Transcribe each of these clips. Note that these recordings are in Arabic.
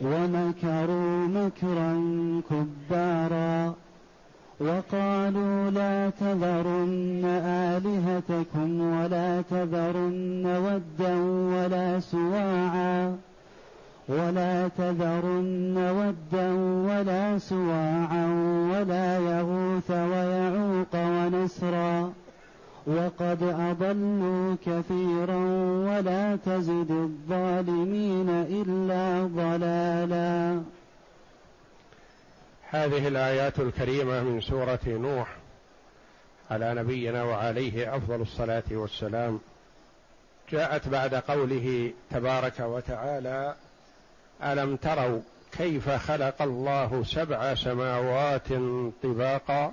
ومكروا مكرا كبارا وقالوا لا تذرن آلهتكم ولا تذرن ودا ولا سواعا ولا تذرن ودا ولا سواعا ولا يغوث ويعوق ونسرا وقد أضلوا كثيرا ولا تزد الظالمين إلا ضلالا. هذه الآيات الكريمة من سورة نوح على نبينا وعليه أفضل الصلاة والسلام. جاءت بعد قوله تبارك وتعالى ألم تروا كيف خلق الله سبع سماوات طباقا؟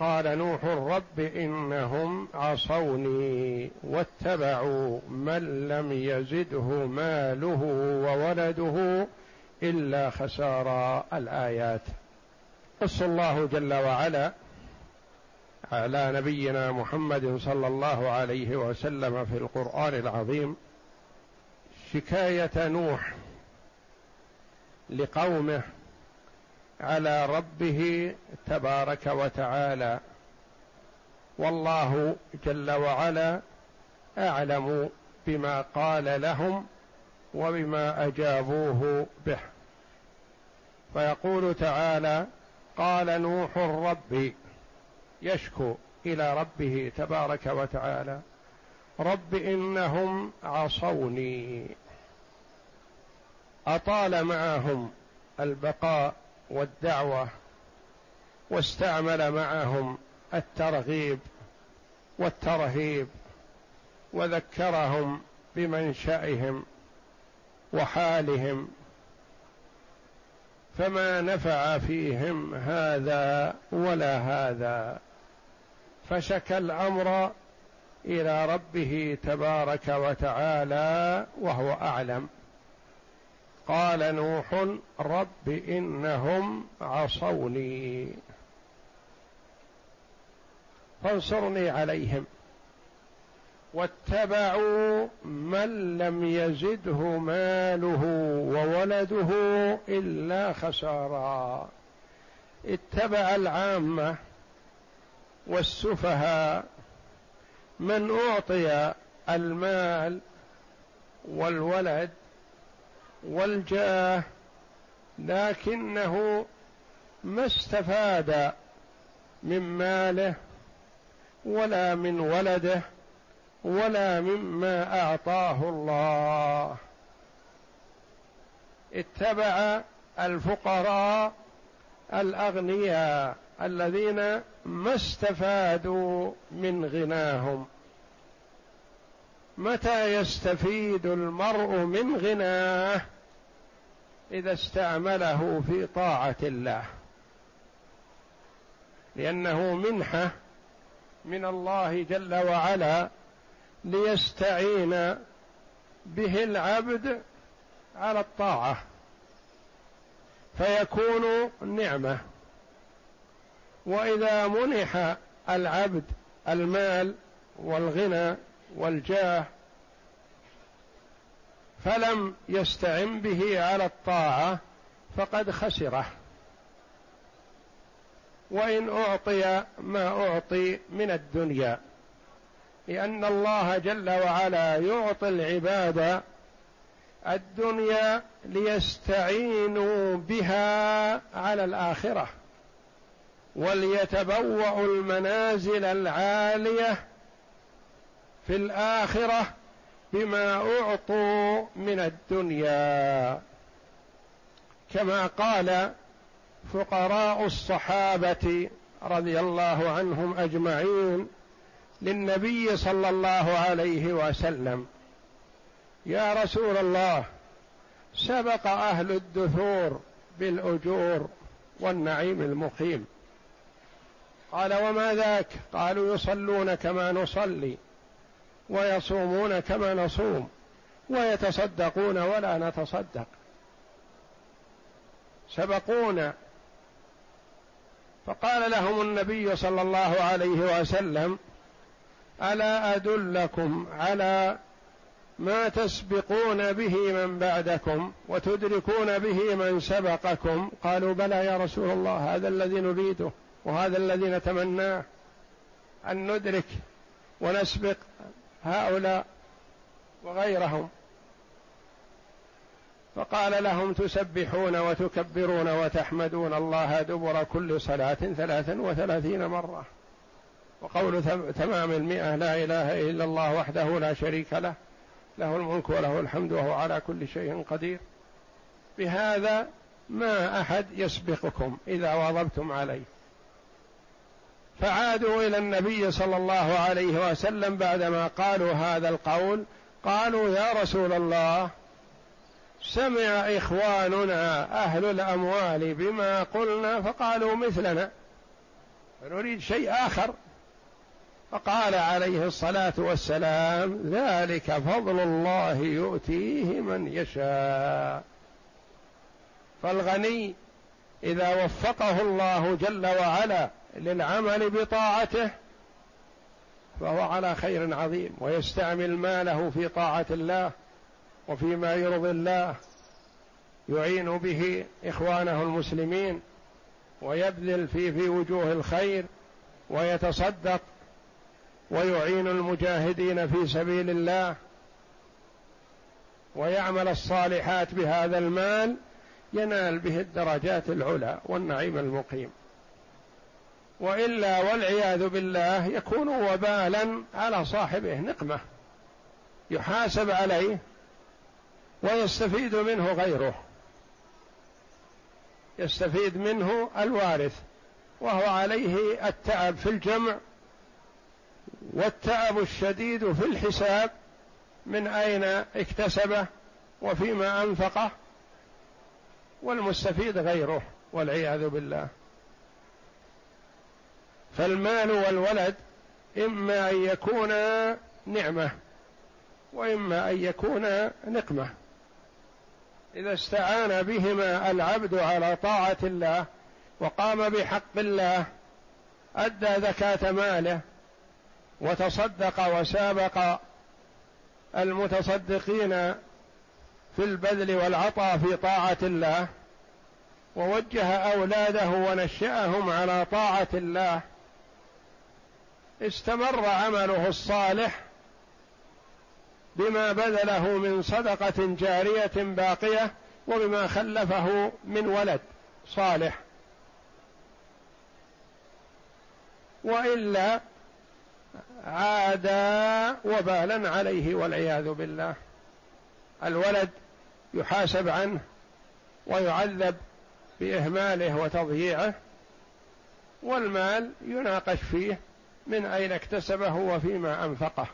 قال نوح رب إنهم عصوني واتبعوا من لم يزده ماله وولده إلا خسارا الآيات. قص الله جل وعلا على نبينا محمد صلى الله عليه وسلم في القرآن العظيم. شكاية نوح لقومه على ربه تبارك وتعالى. والله جل وعلا أعلم بما قال لهم وبما أجابوه به. فيقول تعالى قال نوح ربي يشكو إلى ربه تبارك وتعالى رب إنهم عصوني. أطال معهم البقاء والدعوة واستعمل معهم الترغيب والترهيب وذكرهم بمنشأهم وحالهم فما نفع فيهم هذا ولا هذا فشكى الأمر إلى ربه تبارك وتعالى وهو أعلم قال نوح رب إنهم عصوني. فانصرني عليهم. واتبعوا من لم يزده ماله وولده إلا خسارا. اتبع العامة والسفهاء. من أعطي المال والولد والجاه لكنه ما استفاد من ماله ولا من ولده ولا مما أعطاه الله. اتبع الفقراء الأغنياء الذين ما استفادوا من غناهم. متى يستفيد المرء من غناه إذا استعمله في طاعة الله؟ لأنه منحة من الله جل وعلا ليستعين به العبد على الطاعة فيكون نعمة. وإذا منح العبد المال والغنى والجاه فلم يستعن به على الطاعة فقد خسره. وإن أعطي ما أعطي من الدنيا لأن الله جل وعلا يعطي العباد الدنيا ليستعينوا بها على الآخرة وليتبوأوا المنازل العالية في الآخرة بما أعطوا من الدنيا. كما قال فقراء الصحابة رضي الله عنهم أجمعين للنبي صلى الله عليه وسلم يا رسول الله سبق أهل الدثور بالأجور والنعيم المقيم. قال وما ذاك؟ قالوا يصلون كما نصلي. ويصومون كما نصوم ويتصدقون ولا نتصدق. سبقونا. فقال لهم النبي صلى الله عليه وسلم ألا أدلكم على ما تسبقون به من بعدكم وتدركون به من سبقكم؟ قالوا بلى يا رسول الله هذا الذي نريده وهذا الذي نتمناه أن ندرك ونسبق هؤلاء وغيرهم. فقال لهم تسبحون وتكبرون وتحمدون الله دبر كل صلاة ثلاثا وثلاثين مرة. وقول تمام المئة لا إله إلا الله وحده لا شريك له له الملك وله الحمد وهو على كل شيء قدير. بهذا ما أحد يسبقكم إذا واظبتم عليه. فعادوا إلى النبي صلى الله عليه وسلم بعدما قالوا هذا القول قالوا يا رسول الله سمع إخواننا أهل الأموال بما قلنا فقالوا مثلنا. نريد شيء آخر. فقال عليه الصلاة والسلام ذلك فضل الله يؤتيه من يشاء. فالغني إذا وفقه الله جل وعلا للعمل بطاعته فهو على خير عظيم ويستعمل ماله في طاعة الله وفيما يرضي الله يعين به إخوانه المسلمين ويبذل في في وجوه الخير ويتصدق ويعين المجاهدين في سبيل الله ويعمل الصالحات بهذا المال ينال به الدرجات العلى والنعيم المقيم. وإلا والعياذ بالله يكون وبالا على صاحبه نقمة يحاسب عليه ويستفيد منه غيره. يستفيد منه الوارث وهو عليه التعب في الجمع والتعب الشديد في الحساب من أين اكتسبه وفيما أنفقه والمستفيد غيره والعياذ بالله. فالمال والولد إما أن يكونا نعمة وإما أن يكونا نقمة. إذا استعان بهما العبد على طاعة الله وقام بحق الله أدى زكاة ماله وتصدق وسابق المتصدقين في البذل والعطاء في طاعة الله ووجه أولاده ونشأهم على طاعة الله استمر عمله الصالح بما بذله من صدقة جارية باقية وبما خلفه من ولد صالح. وإلا عاد وبالا عليه والعياذ بالله. الولد يحاسب عنه ويعذب بإهماله وتضييعه والمال يناقش فيه من أين اكتسبه وفيما أنفقه.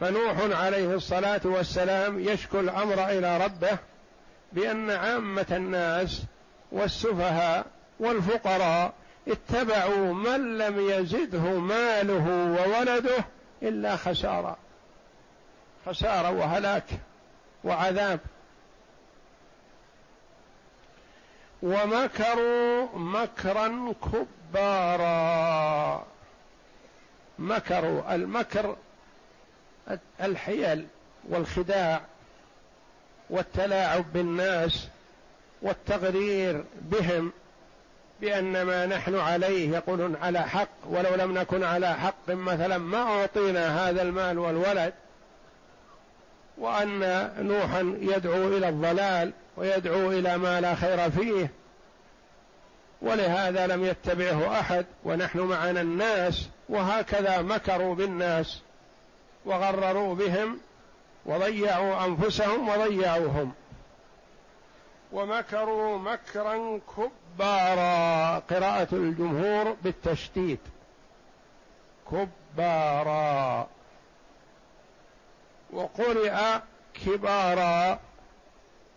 فنوح عليه الصلاة والسلام يشكو الأمر إلى ربه بأن عامة الناس والسفهاء والفقراء اتبعوا من لم يزده ماله وولده إلا خسارة. خسارة وهلاك وعذاب. ومكروا مكرا كبارا مكروا المكر الحيل والخداع والتلاعب بالناس والتغرير بهم بأن ما نحن عليه يقولون على حق ولو لم نكن على حق مثلا ما أعطينا هذا المال والولد وأن نوحا يدعو إلى الضلال ويدعو إلى ما لا خير فيه. ولهذا لم يتبعه أحد ونحن معنا الناس وهكذا مكروا بالناس وغرروا بهم وضيعوا أنفسهم وضيعوهم. ومكروا مكرا كبارا قراءة الجمهور بالتشديد كبارا. وقرئ كبارا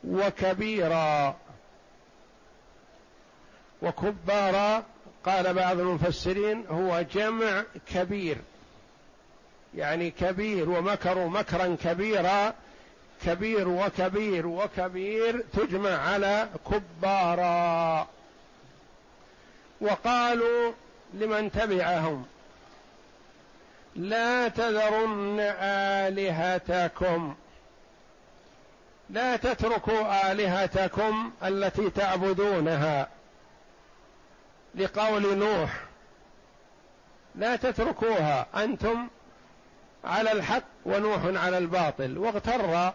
وكبيرا. وكبارا قال بعض المفسرين هو جمع كبير. يعني كبير ومكروا مكرا كبيرا كبير وكبير وكبير تجمع على كبارا وقالوا لمن تبعهم لا تذرن آلهتكم. لا تتركوا آلهتكم التي تعبدونها. لقول نوح لا تتركوها أنتم على الحق ونوح على الباطل. واغتر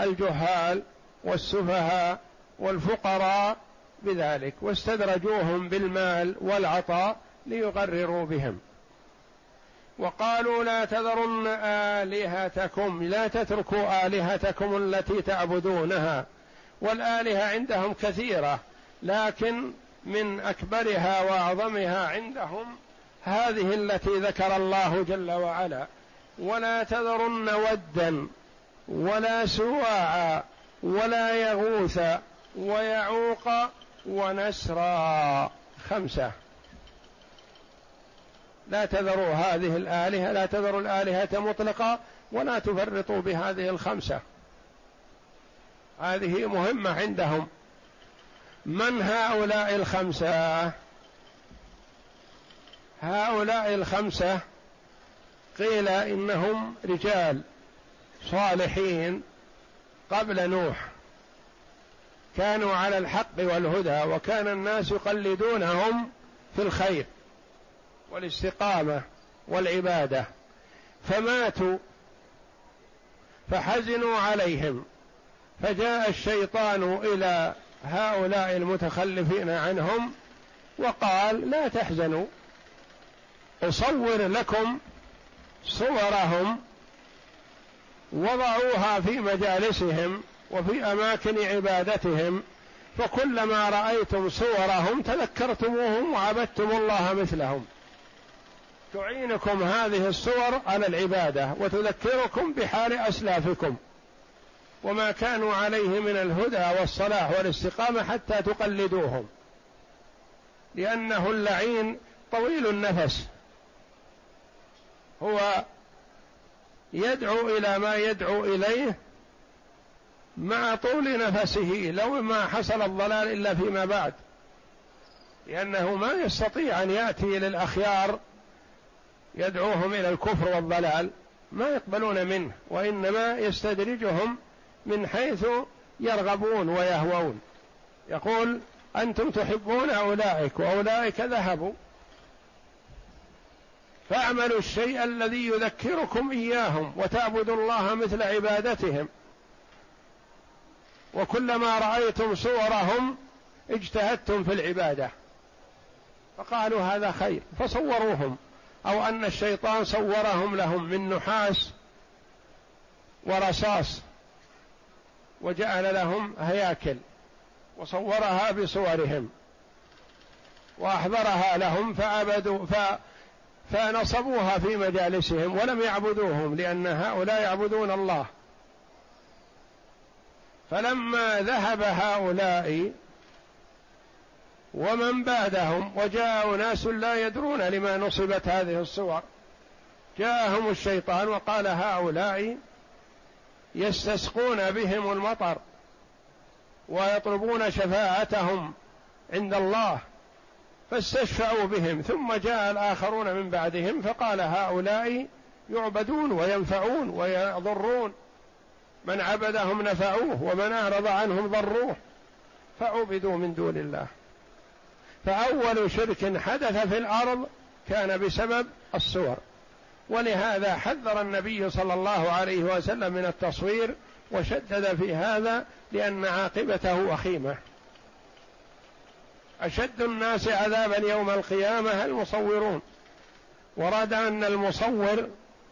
الجهال والسفهاء والفقراء بذلك واستدرجوهم بالمال والعطاء ليغرروا بهم. وقالوا لا تذرن آلهتكم لا تتركوا آلهتكم التي تعبدونها. والآلهة عندهم كثيرة لكن من أكبرها وأعظمها عندهم هذه التي ذكر الله جل وعلا. ولا تذرن ودا ولا سواعا ولا يغوث ويعوق ونسرا. خمسة. لا تذروا هذه الآلهة لا تذروا الآلهة مطلقة ولا تفرطوا بهذه الخمسة. هذه مهمة عندهم. من هؤلاء الخمسة؟ هؤلاء الخمسة قيل إنهم رجال صالحين قبل نوح. كانوا على الحق والهدى وكان الناس يقلدونهم في الخير والاستقامة والعبادة. فماتوا فحزنوا عليهم. فجاء الشيطان إلى هؤلاء المتخلفين عنهم وقال لا تحزنوا أصور لكم صورهم وضعوها في مجالسهم وفي أماكن عبادتهم فكلما رأيتم صورهم تذكرتموهم وعبدتم الله مثلهم. تعينكم هذه الصور على العبادة وتذكركم بحال أسلافكم. وما كانوا عليه من الهدى والصلاح والاستقامة حتى تقلدوهم. لأنه اللعين طويل النفس. هو يدعو إلى ما يدعو إليه مع طول نفسه لو ما حصل الضلال إلا فيما بعد. لأنه ما يستطيع أن يأتي للأخيار يدعوهم إلى الكفر والضلال ما يقبلون منه وإنما يستدرجهم من حيث يرغبون ويهوون. يقول أنتم تحبون أولئك وأولئك ذهبوا. فاعملوا الشيء الذي يذكركم إياهم وتعبدوا الله مثل عبادتهم. وكلما رأيتم صورهم اجتهدتم في العبادة. فقالوا هذا خير. فصوروهم. أو أن الشيطان صورهم لهم من نحاس ورصاص. وجعل لهم هياكل وصورها بصورهم وأحضرها لهم فعبدوا ف فنصبوها في مجالسهم ولم يعبدوهم لأن هؤلاء يعبدون الله. فلما ذهب هؤلاء ومن بعدهم وجاء أناس لا يدرون لما نصبت هذه الصور جاءهم الشيطان وقال هؤلاء يستسقون بهم المطر ويطلبون شفاعتهم عند الله فاستشفعوا بهم ثم جاء الآخرون من بعدهم فقال هؤلاء يعبدون وينفعون ويضرون. من عبدهم نفعوه ومن أعرض عنهم ضروه. فعبدوا من دون الله. فأول شرك حدث في الأرض كان بسبب الصور. ولهذا حذر النبي صلى الله عليه وسلم من التصوير وشدد في هذا لأن عاقبته وخيمة. أشد الناس عذابا يوم القيامة المصورون. ورد أن المصور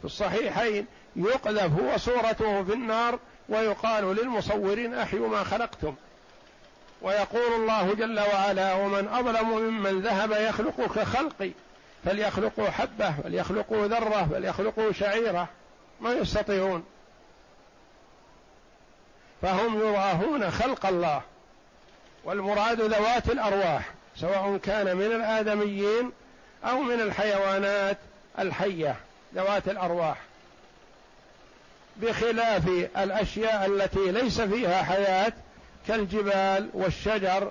في الصحيحين يقذف هو صورته في النار ويقال للمصورين أحيوا ما خلقتم. ويقول الله جل وعلا ومن أظلم ممن ذهب يخلق كخلقي فليخلقوا حبة فليخلقوا ذرة فليخلقوا شعيرة. ما يستطيعون. فهم يراهون خلق الله والمراد ذوات الأرواح سواء كان من الآدميين أو من الحيوانات الحية ذوات الأرواح. بخلاف الأشياء التي ليس فيها حياة كالجبال والشجر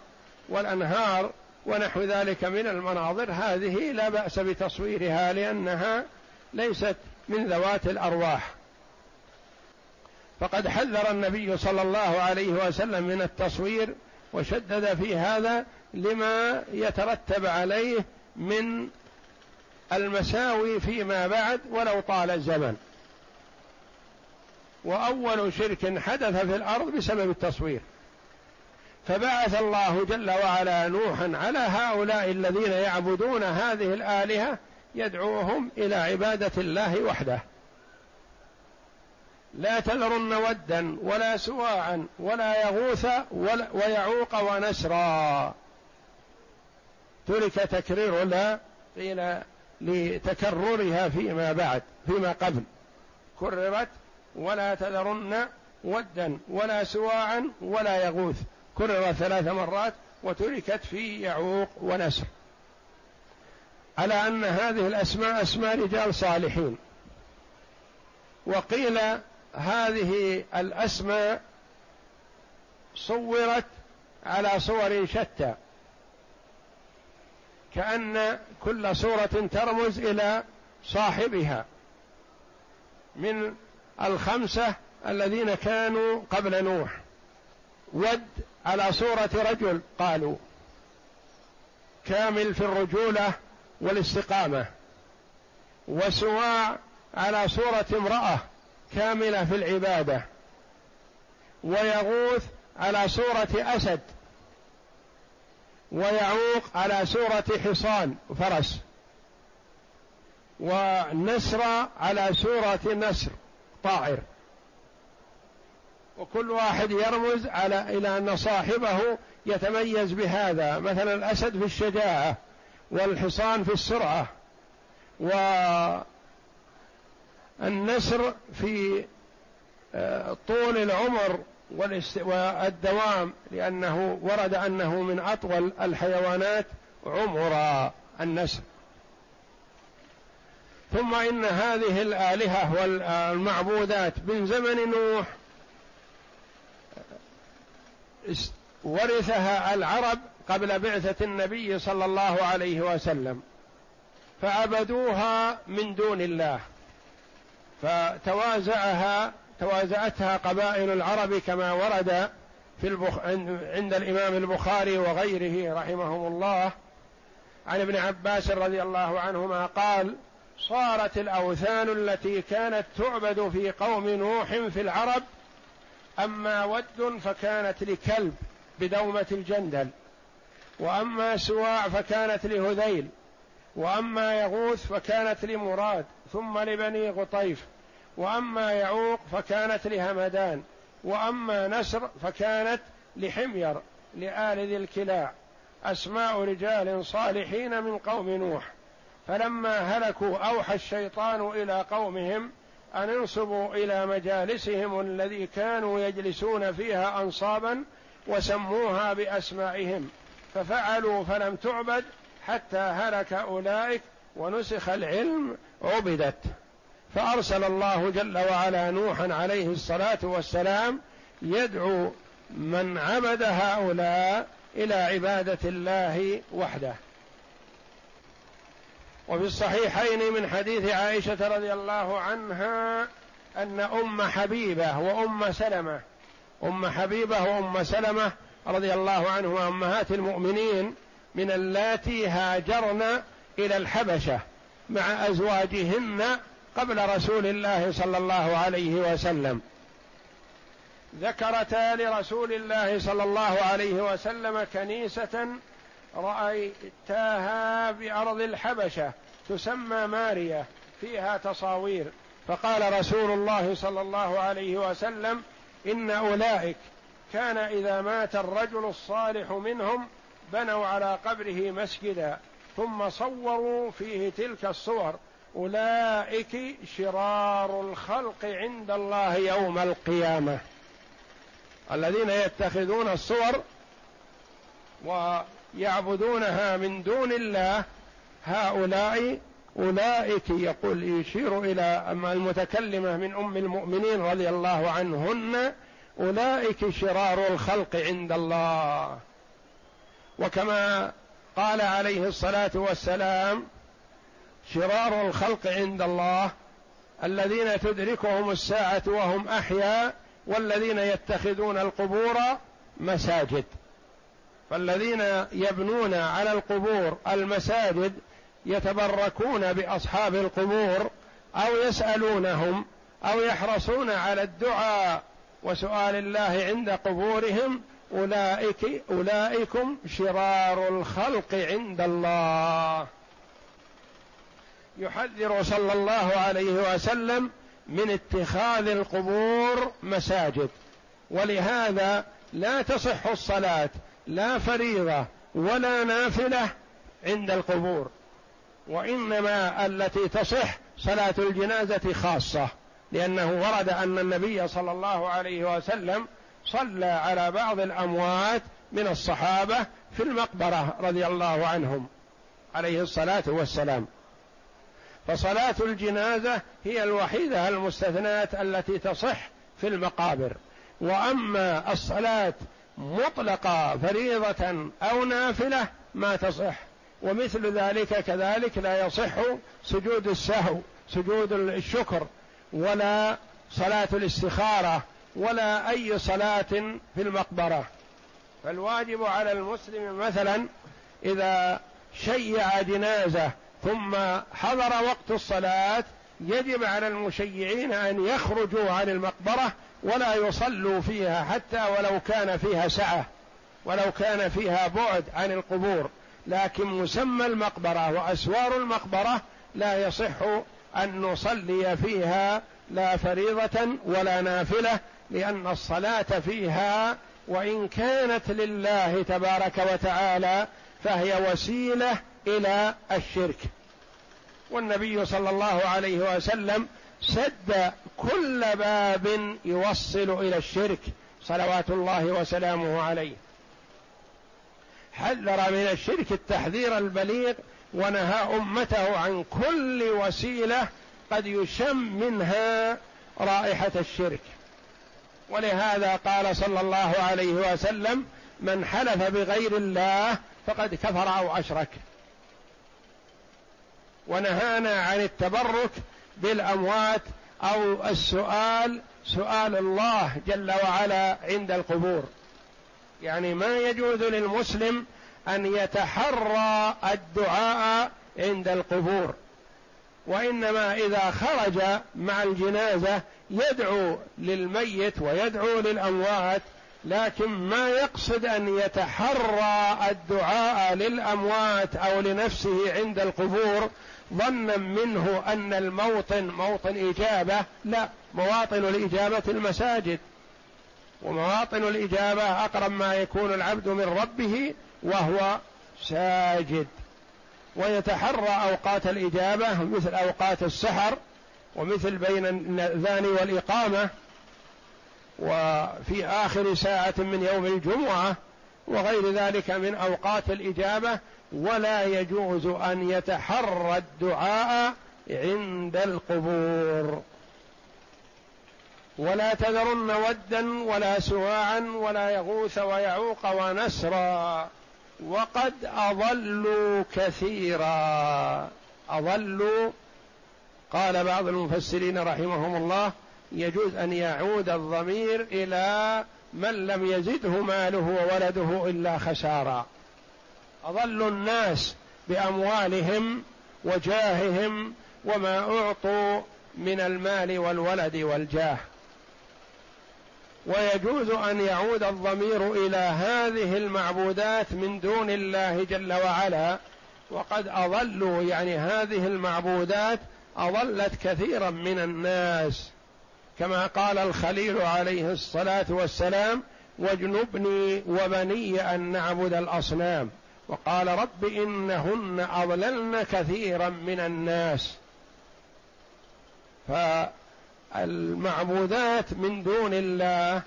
والأنهار ونحو ذلك من المناظر. هذه لا بأس بتصويرها لأنها ليست من ذوات الأرواح. فقد حذر النبي صلى الله عليه وسلم من التصوير وشدد في هذا لما يترتب عليه من المساوي فيما بعد ولو طال الزمن. وأول شرك حدث في الأرض بسبب التصوير. فبعث الله جل وعلا نوحا على هؤلاء الذين يعبدون هذه الآلهة يدعوهم إلى عبادة الله وحده. لا تذرن ودا ولا سواعا ولا يغوث ولا ويعوق ونسرا. ترك تكرير لا قيل لتكررها فيما بعد فيما قبل. كررت ولا تذرن ودا ولا سواعا ولا يغوث. كرر ثلاث مرات وتركت في يعوق ونسر. على أن هذه الأسماء أسماء رجال صالحين. وقيل هذه الأسماء صورت على صور شتى. كأن كل صورة ترمز إلى صاحبها من الخمسة الذين كانوا قبل نوح. ود على صورة رجل قالوا كامل في الرجولة والاستقامة وسواع على صورة امرأة كاملة في العبادة ويغوث على صورة أسد ويعوق على سورة حصان فرس ونسر على سورة نسر طائر وكل واحد يرمز على إلى أن صاحبه يتميز بهذا. مثلا الأسد في الشجاعة والحصان في السرعة والنسر في آه، طول العمر والدوام لأنه ورد أنه من أطول الحيوانات عمرا النسر. ثم إن هذه الآلهة والمعبودات من زمن نوح ورثها العرب قبل بعثة النبي صلى الله عليه وسلم. فعبدوها من دون الله. فتوازعها توازعتها قبائل العرب كما ورد في البخ... عند الإمام البخاري وغيره رحمهم الله. عن ابن عباس رضي الله عنهما قال صارت الأوثان التي كانت تعبد في قوم نوح في العرب أما ود فكانت لكلب بدومة الجندل وأما سواع فكانت لهذيل وأما يغوث فكانت لمراد ثم لبني غطيف وأما يعوق فكانت لهمدان وأما نسر فكانت لحمير لآل ذي الكلاع. أسماء رجال صالحين من قوم نوح. فلما هلكوا أوحى الشيطان إلى قومهم أن انصبوا إلى مجالسهم الذي كانوا يجلسون فيها أنصابا وسموها بأسمائهم. ففعلوا فلم تعبد حتى هلك أولئك ونسخ العلم عبدت. فأرسل الله جل وعلا نوحا عليه الصلاة والسلام يدعو من عبد هؤلاء إلى عبادة الله وحده. وفي الصحيحين من حديث عائشة رضي الله عنها أن أم حبيبة وأم سلمة أم حبيبة وأم سلمة رضي الله عنهما أمهات المؤمنين من اللاتي هاجرن إلى الحبشة مع أزواجهن قبل رسول الله صلى الله عليه وسلم. ذكرتا لرسول الله صلى الله عليه وسلم كنيسة رأيتاها بأرض الحبشة تسمى ماريا فيها تصاوير. فقال رسول الله صلى الله عليه وسلم إن أولئك كان إذا مات الرجل الصالح منهم بنوا على قبره مسجدا ثم صوروا فيه تلك الصور. أولئك شرار الخلق عند الله يوم القيامة. الذين يتخذون الصور يعبدونها من دون الله هؤلاء أولئك يقول يشير إلى المتكلمة من أم المؤمنين رضي الله عنهن أولئك شرار الخلق عند الله. وكما قال عليه الصلاة والسلام شرار الخلق عند الله الذين تدركهم الساعة وهم أحياء والذين يتخذون القبور مساجد. فالذين يبنون على القبور المساجد يتبركون بأصحاب القبور أو يسألونهم أو يحرصون على الدعاء وسؤال الله عند قبورهم اولئك أولئكم شرار الخلق عند الله. يحذر صلى الله عليه وسلم من اتخاذ القبور مساجد. ولهذا لا تصح الصلاة لا فريضة ولا نافلة عند القبور وإنما التي تصح صلاة الجنازة خاصة لأنه ورد أن النبي صلى الله عليه وسلم صلى على بعض الأموات من الصحابة في المقبرة رضي الله عنهم عليه الصلاة والسلام. فصلاة الجنازة هي الوحيدة المستثناة التي تصح في المقابر. وأما الصلاة مطلقة فريضة أو نافلة ما تصح. ومثل ذلك كذلك لا يصح سجود السهو سجود الشكر ولا صلاة الاستخارة ولا أي صلاة في المقبرة. فالواجب على المسلم مثلا إذا شيع جنازة ثم حضر وقت الصلاة يجب على المشيعين أن يخرجوا عن المقبرة ولا يصلوا فيها حتى ولو كان فيها سعة ولو كان فيها بعد عن القبور. لكن مسمى المقبرة وأسوار المقبرة لا يصح أن نصلي فيها لا فريضة ولا نافلة لأن الصلاة فيها وإن كانت لله تبارك وتعالى فهي وسيلة إلى الشرك. والنبي صلى الله عليه وسلم سد كل باب يوصل إلى الشرك صلوات الله وسلامه عليه. حذر من الشرك التحذير البليغ ونهى أمته عن كل وسيلة قد يشم منها رائحة الشرك. ولهذا قال صلى الله عليه وسلم من حلف بغير الله فقد كفر أو أشرك. ونهانا عن التبرك بالأموات أو السؤال سؤال الله جل وعلا عند القبور. يعني ما يجوز للمسلم أن يتحرى الدعاء عند القبور وإنما إذا خرج مع الجنازة يدعو للميت ويدعو للأموات لكن ما يقصد أن يتحرى الدعاء للأموات أو لنفسه عند القبور ظنا منه أن الموطن موطن إجابة لا مواطن الإجابة المساجد. ومواطن الإجابة أقرب ما يكون العبد من ربه وهو ساجد. ويتحرى أوقات الإجابة مثل أوقات السحر ومثل بين الأذان والإقامة. وفي آخر ساعة من يوم الجمعة وغير ذلك من أوقات الإجابة ولا يجوز أن يتحرى الدعاء عند القبور. ولا تذرن ودا ولا سواعا ولا يغوث ويعوق ونسرا. وقد أضلوا كثيرا. أضلوا. قال بعض المفسرين رحمهم الله يجوز أن يعود الضمير إلى من لم يزده ماله وولده إلا خسارا. اضلوا الناس بأموالهم وجاههم وما أعطوا من المال والولد والجاه. ويجوز أن يعود الضمير إلى هذه المعبودات من دون الله جل وعلا. وقد أضلوا يعني هذه المعبودات أضلت كثيرا من الناس. كما قال الخليل عليه الصلاة والسلام واجنبني وبني أن نعبد الأصنام. وقال رب إنهن أضللن كثيرا من الناس. ف المعبودات من دون الله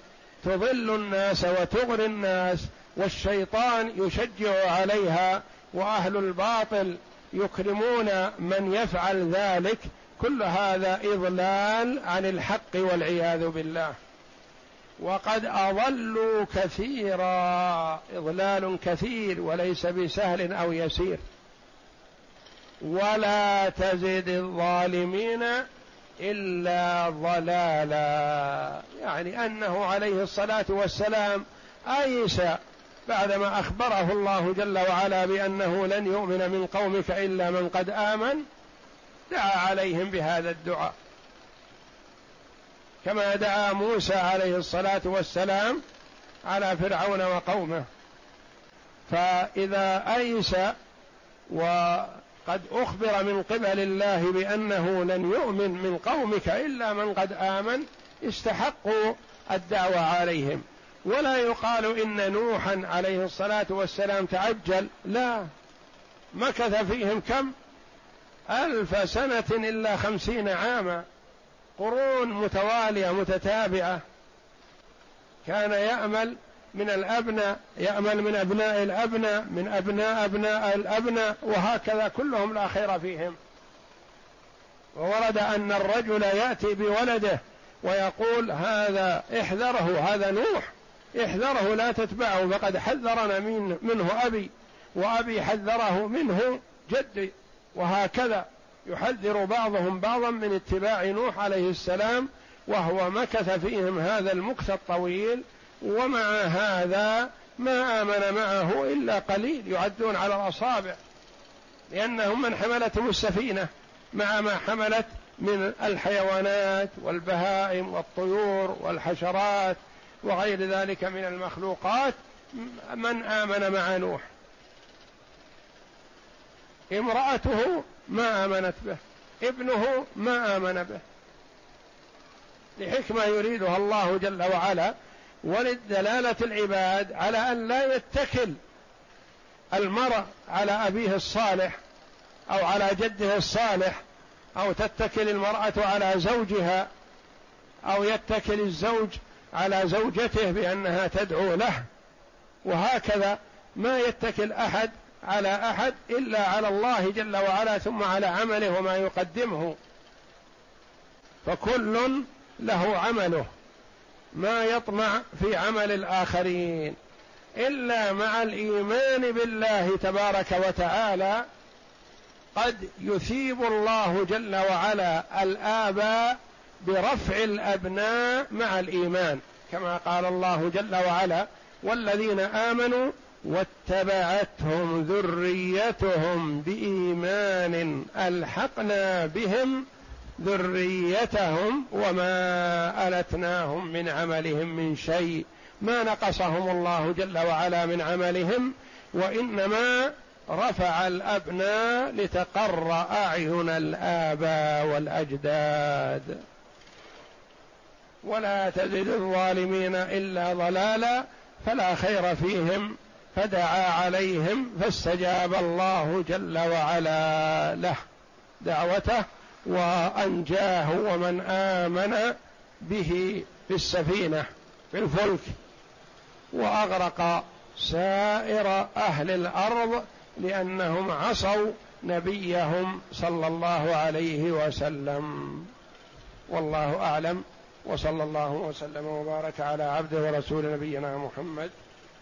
تضل الناس وتغري الناس والشيطان يشجع عليها وأهل الباطل يكرمون من يفعل ذلك. كل هذا إضلال عن الحق والعياذ بالله. وقد أضلوا كثيرا. إضلال كثير وليس بسهل أو يسير. ولا تزد الظالمين إلا ضلالا. يعني أنه عليه الصلاة والسلام أيس بعدما أخبره الله جل وعلا بأنه لن يؤمن من قومك إلا من قد آمن دعا عليهم بهذا الدعاء. كما دعا موسى عليه الصلاة والسلام على فرعون وقومه. فإذا أيس وقد أخبر من قبل الله بأنه لن يؤمن من قومك إلا من قد آمن استحقوا الدعوة عليهم. ولا يقال إن نوحا عليه الصلاة والسلام تعجل. لا. مكث فيهم كم؟ ألف سنة إلا خمسين عاما. قرون متوالية متتابعة كان يامل من الأبناء يامل من أبناء الأبناء من أبناء أبناء الأبناء وهكذا كلهم لا خير فيهم. وورد أن الرجل يأتي بولده ويقول هذا احذره هذا نوح احذره لا تتبعه فقد حذرنا من منه أبي وأبي حذره منه جدي وهكذا. يحذر بعضهم بعضا من اتباع نوح عليه السلام وهو مكث فيهم هذا المكث الطويل ومع هذا ما آمن معه إلا قليل يعدون على الأصابع لأنهم من حملتهم السفينة مع ما حملت من الحيوانات والبهائم والطيور والحشرات وغير ذلك من المخلوقات من آمن مع نوح. امرأته ما آمنت به ابنه ما آمن به. لحكمة يريدها الله جل وعلا ولدلالة العباد على أن لا يتكل المرء على أبيه الصالح أو على جده الصالح أو تتكل المرأة على زوجها أو يتكل الزوج على زوجته بأنها تدعو له. وهكذا ما يتكل أحد على أحد إلا على الله جل وعلا ثم على عمله وما يقدمه. فكل له عمله ما يطمع في عمل الآخرين إلا مع الإيمان بالله تبارك وتعالى. قد يثيب الله جل وعلا الاباء برفع الأبناء مع الإيمان كما قال الله جل وعلا والذين آمنوا واتبعتهم ذريتهم بإيمان ألحقنا بهم ذريتهم وما ألتناهم من عملهم من شيء ما نقصهم الله جل وعلا من عملهم وإنما رفع الأبناء لتقر أعين الآباء والأجداد. ولا تزد الظالمين إلا ضلالا فلا خير فيهم فدعا عليهم فاستجاب الله جل وعلا له دعوته وأنجاه ومن آمن به في السفينة في الفلك. وأغرق سائر أهل الأرض لأنهم عصوا نبيهم صلى الله عليه وسلم. والله أعلم وصلى الله وسلم وبارك على عبده ورسول نبينا محمد